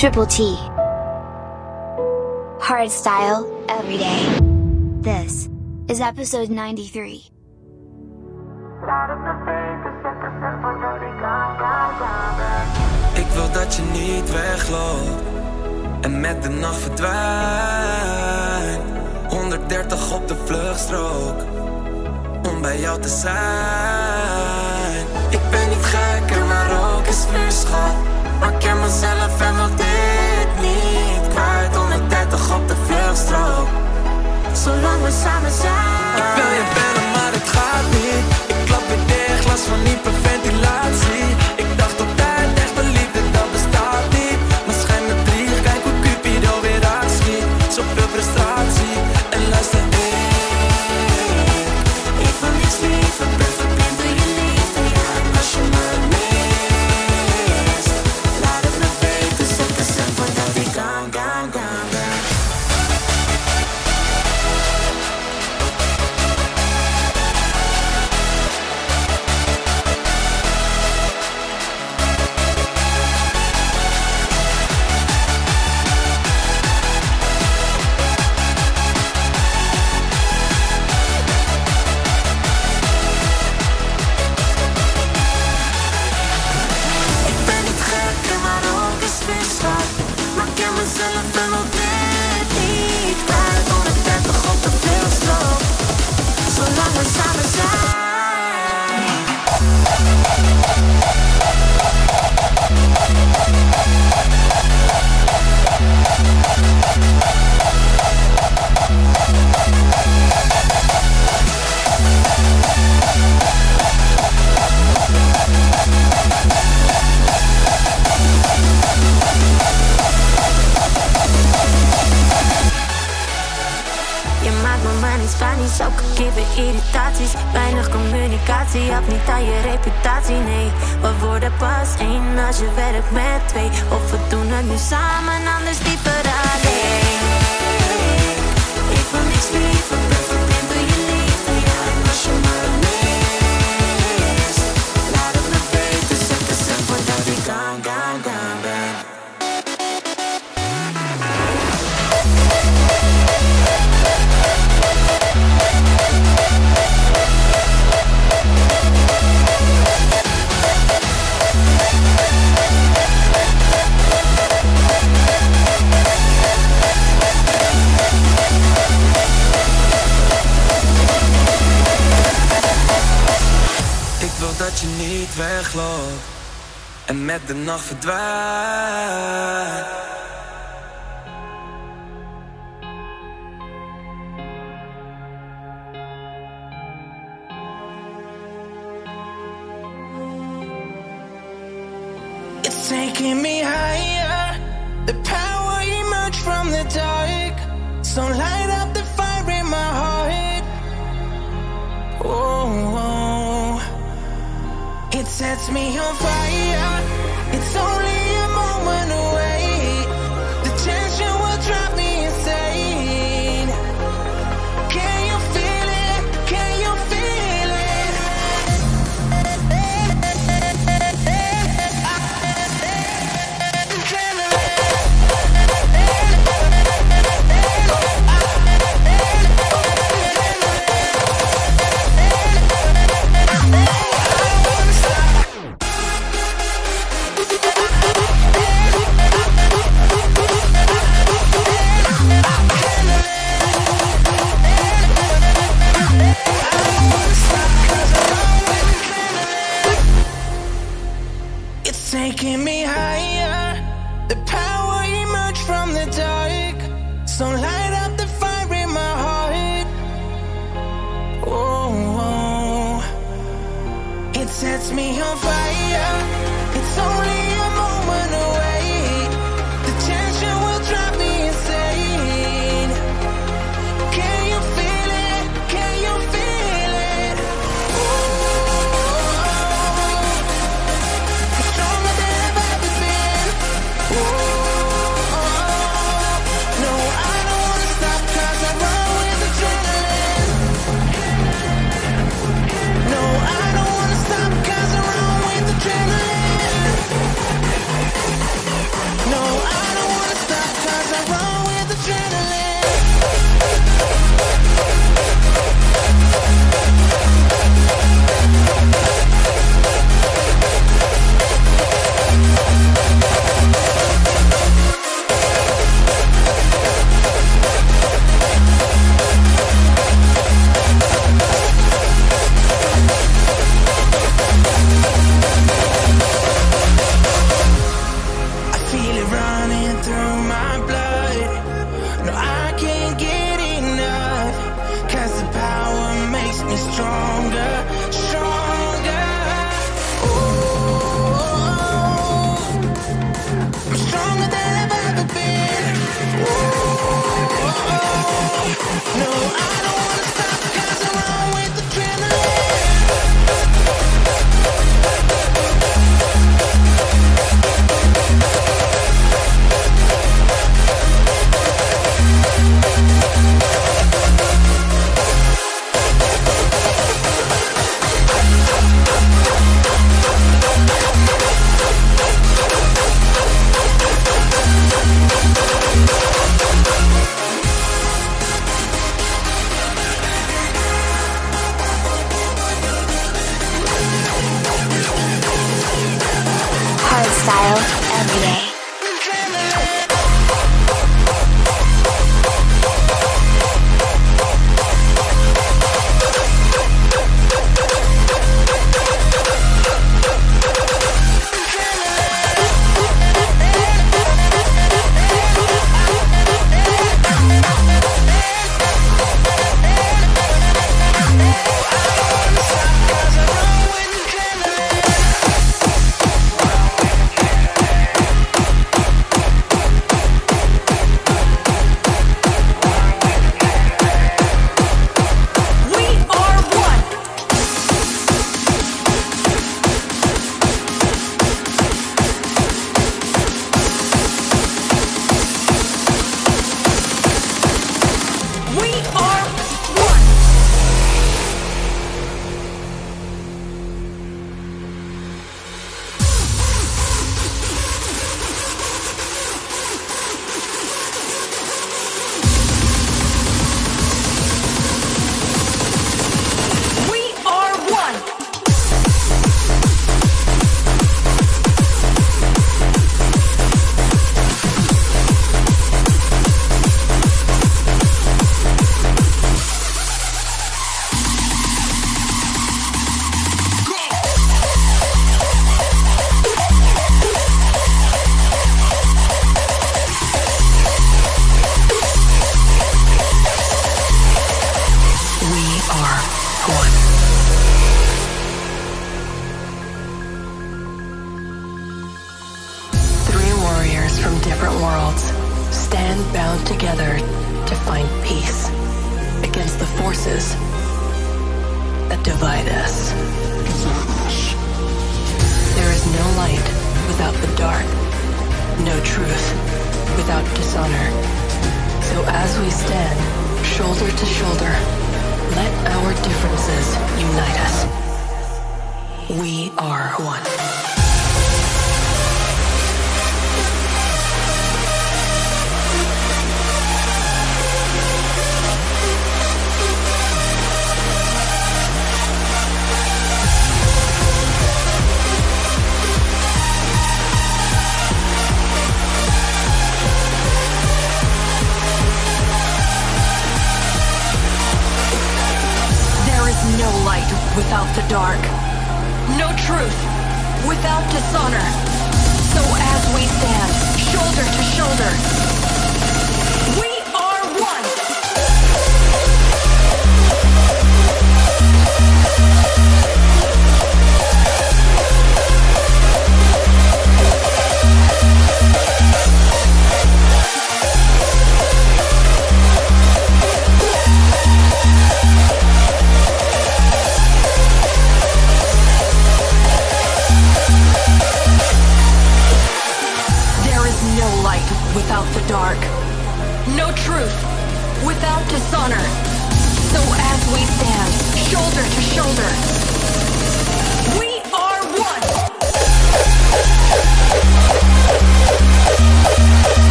Triple T. Hard style, every. This is episode 93. Ik wil dat je niet wegloopt en met de nacht verdwijnt. 130 op de vluchtstrook om bij jou te zijn. Ik ben niet gek maar ook is vuur, schoon. Maar ik ken mezelf en wat Zolang we samen zijn. Ik wil je bellen maar het gaat niet. Ik klap weer dicht, last van hyperventilatie. en met de nacht verdwijnt. sets me on fire. It's only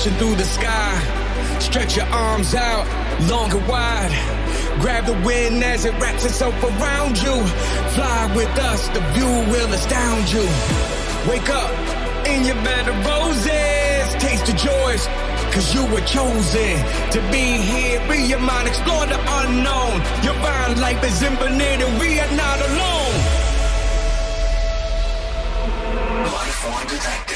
dashing through the sky. Stretch your arms out, long and wide. Grab the wind as it wraps itself around you. Fly with us, the view will astound you. Wake up in your bed of roses. Taste the joys, cause you were chosen to be here. Be your mind, explore the unknown. Your mind, life is infinite and we are not alone. Life form detected.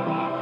Bye.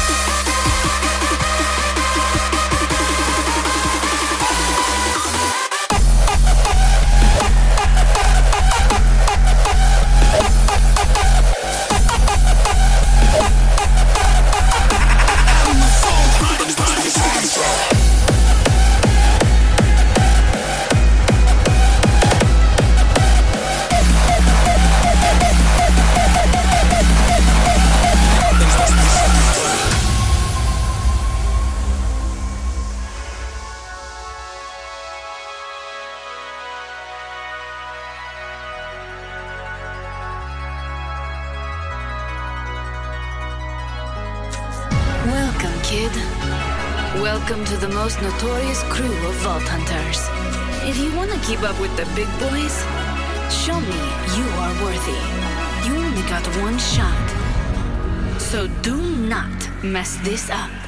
Up.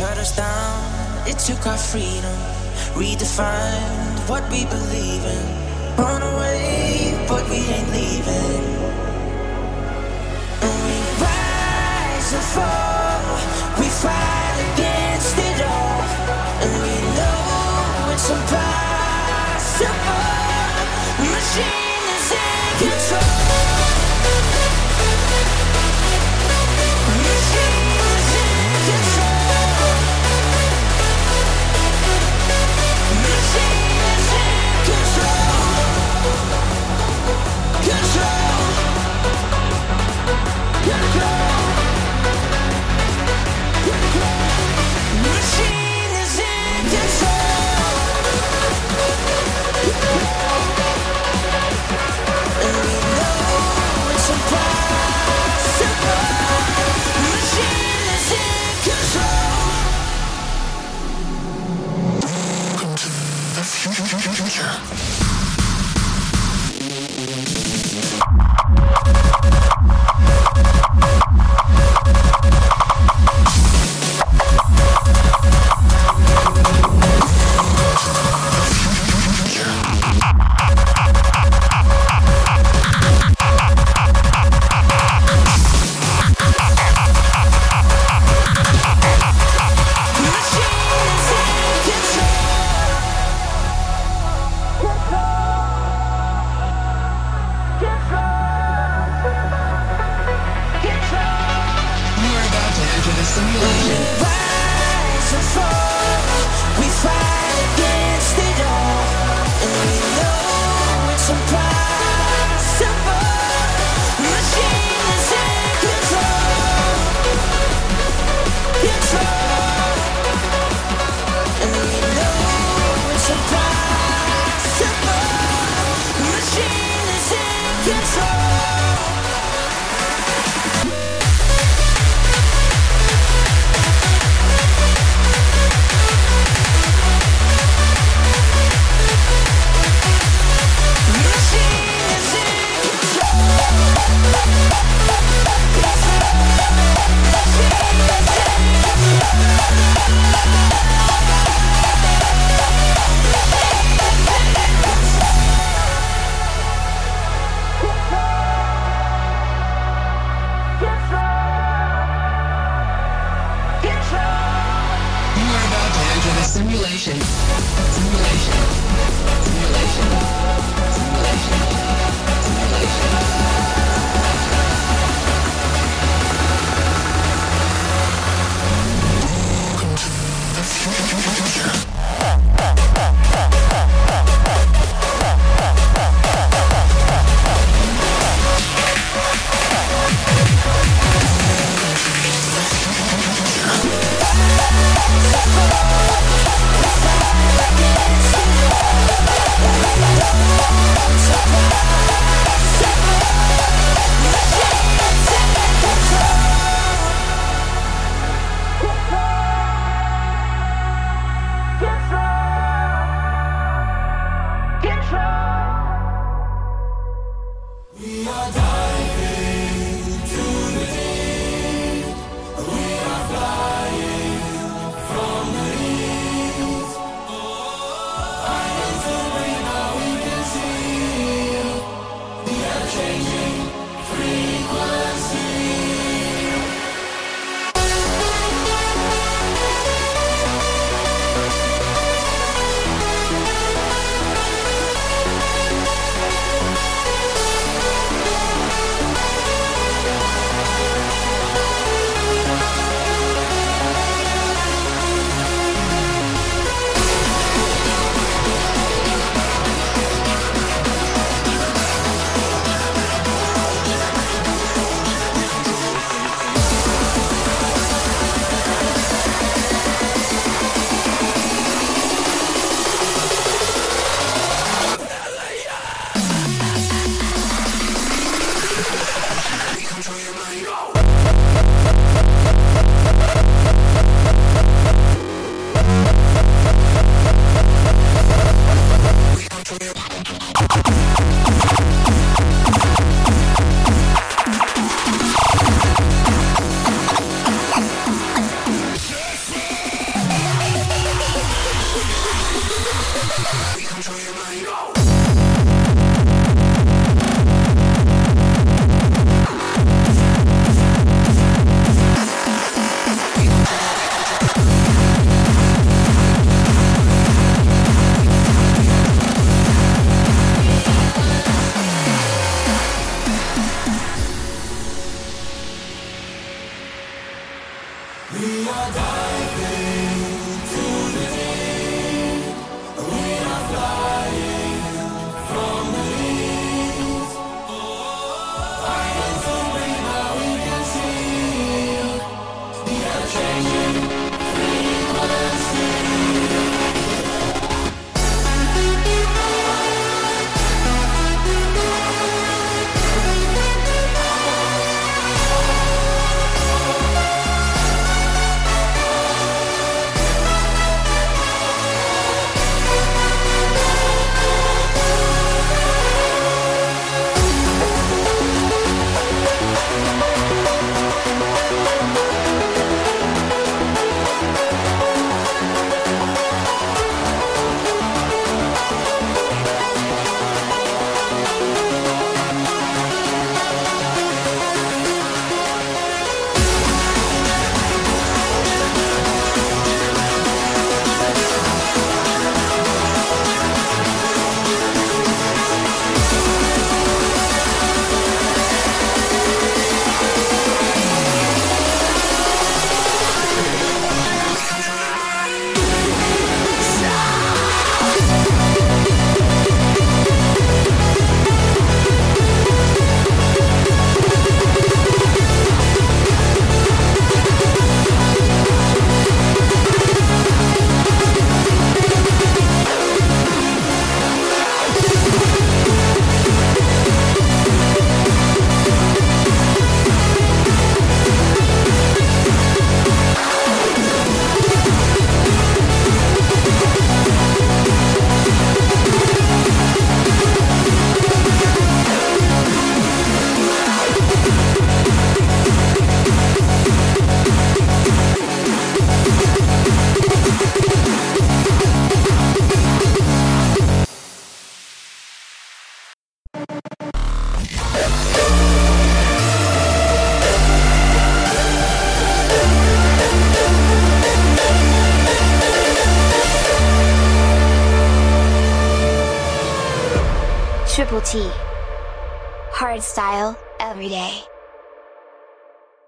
Down, it took our freedom, redefined what we believe in. Run away, but we ain't leaving. And we rise and fall, we fight against it all, and we know it's impossible. Machine is in control. Master.